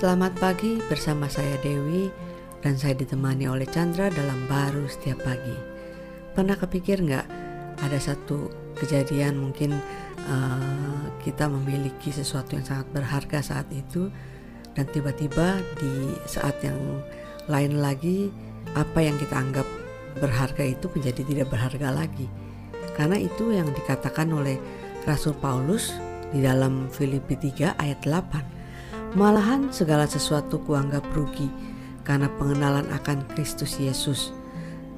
Selamat pagi bersama saya Dewi dan saya ditemani oleh Chandra dalam baru setiap pagi. Pernah kepikir nggak ada satu kejadian mungkin uh, kita memiliki sesuatu yang sangat berharga saat itu dan tiba-tiba di saat yang lain lagi apa yang kita anggap berharga itu menjadi tidak berharga lagi. Karena itu yang dikatakan oleh Rasul Paulus di dalam Filipi 3 ayat 8 Malahan segala sesuatu kuanggap rugi karena pengenalan akan Kristus Yesus.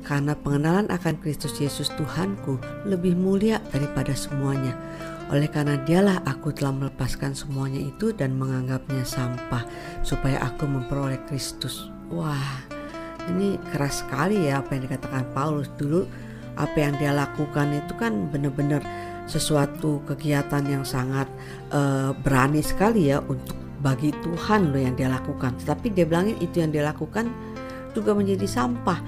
Karena pengenalan akan Kristus Yesus Tuhanku lebih mulia daripada semuanya. Oleh karena dialah aku telah melepaskan semuanya itu dan menganggapnya sampah supaya aku memperoleh Kristus. Wah, ini keras sekali ya apa yang dikatakan Paulus dulu. Apa yang dia lakukan itu kan benar-benar sesuatu kegiatan yang sangat uh, berani sekali ya untuk bagi Tuhan loh yang dia lakukan. Tetapi dia bilangin itu yang dia lakukan juga menjadi sampah.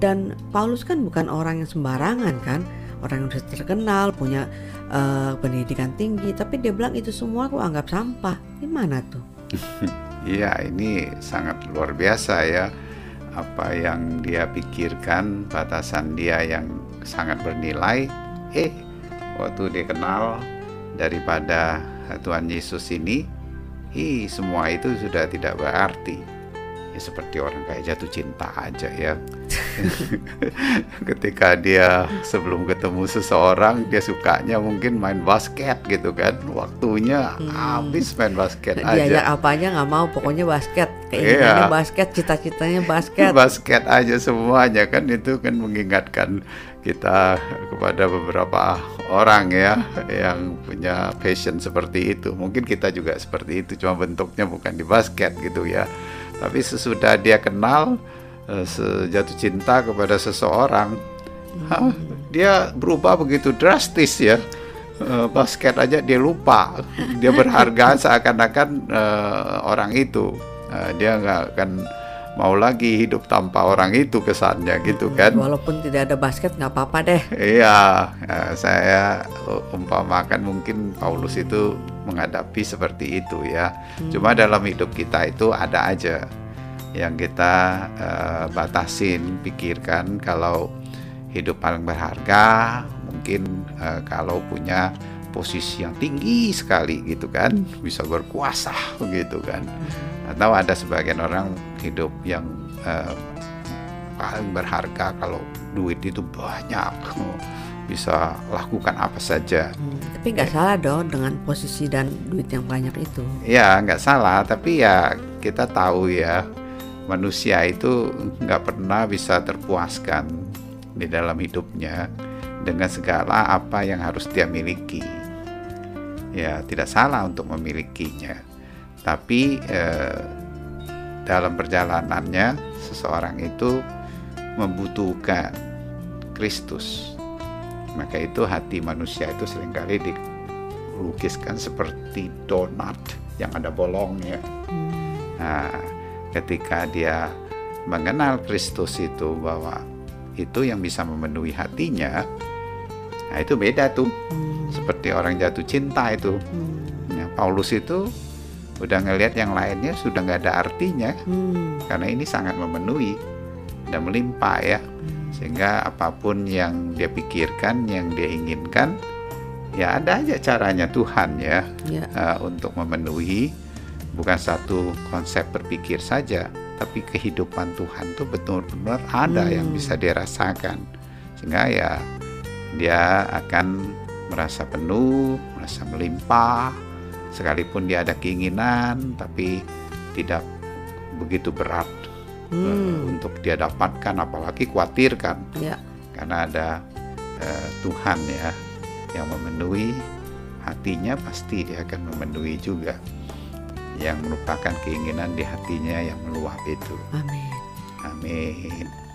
Dan Paulus kan bukan orang yang sembarangan kan, orang yang sudah terkenal, punya uh, pendidikan tinggi, tapi dia bilang itu semua aku anggap sampah. Gimana tuh? Iya, ini sangat luar biasa ya. Apa yang dia pikirkan, batasan dia yang sangat bernilai, eh waktu dia kenal daripada Tuhan Yesus ini Ih, semua itu sudah tidak berarti. Ya seperti orang kayak jatuh cinta aja ya. Ketika dia sebelum ketemu seseorang dia sukanya mungkin main basket gitu kan. Waktunya hmm. habis main basket aja. Diajak apa aja nggak mau, pokoknya basket. Keinginannya iya. basket, cita-citanya basket. basket aja semuanya kan itu kan mengingatkan kita kepada beberapa orang ya yang punya passion seperti itu. Mungkin kita juga seperti itu, cuma bentuknya bukan di basket gitu ya. Tapi sesudah dia kenal uh, sejatuh cinta kepada seseorang, hmm. dia berubah begitu drastis ya. Uh, basket aja dia lupa, dia berharga seakan-akan uh, orang itu. Uh, dia nggak akan mau lagi hidup tanpa orang itu kesannya gitu kan walaupun tidak ada basket nggak apa-apa deh iya ya, saya umpamakan mungkin Paulus itu menghadapi seperti itu ya hmm. cuma dalam hidup kita itu ada aja yang kita uh, batasin pikirkan kalau hidup paling berharga mungkin uh, kalau punya posisi yang tinggi sekali gitu kan bisa berkuasa begitu kan atau ada sebagian orang hidup yang uh, paling berharga kalau duit itu banyak bisa lakukan apa saja. Hmm, tapi nggak salah dong dengan posisi dan duit yang banyak itu. Ya nggak salah, tapi ya kita tahu ya manusia itu nggak pernah bisa terpuaskan di dalam hidupnya dengan segala apa yang harus dia miliki. Ya tidak salah untuk memilikinya, tapi eh, dalam perjalanannya seseorang itu membutuhkan Kristus. Maka itu hati manusia itu sering kali dilukiskan seperti donat yang ada bolongnya. Nah, ketika dia mengenal Kristus itu bahwa itu yang bisa memenuhi hatinya, nah itu beda tuh. Seperti orang jatuh cinta itu. Nah, Paulus itu udah ngelihat yang lainnya sudah nggak ada artinya hmm. karena ini sangat memenuhi dan melimpah ya hmm. sehingga apa pun yang dia pikirkan yang dia inginkan ya ada aja caranya Tuhan ya, ya. Uh, untuk memenuhi bukan satu konsep berpikir saja tapi kehidupan Tuhan tuh betul-betul ada hmm. yang bisa dirasakan sehingga ya dia akan merasa penuh merasa melimpah sekalipun dia ada keinginan tapi tidak begitu berat hmm. uh, untuk dia dapatkan apalagi khawatirkan ya. karena ada uh, Tuhan ya yang memenuhi hatinya pasti dia akan memenuhi juga yang merupakan keinginan di hatinya yang meluap itu. Amin. Amin.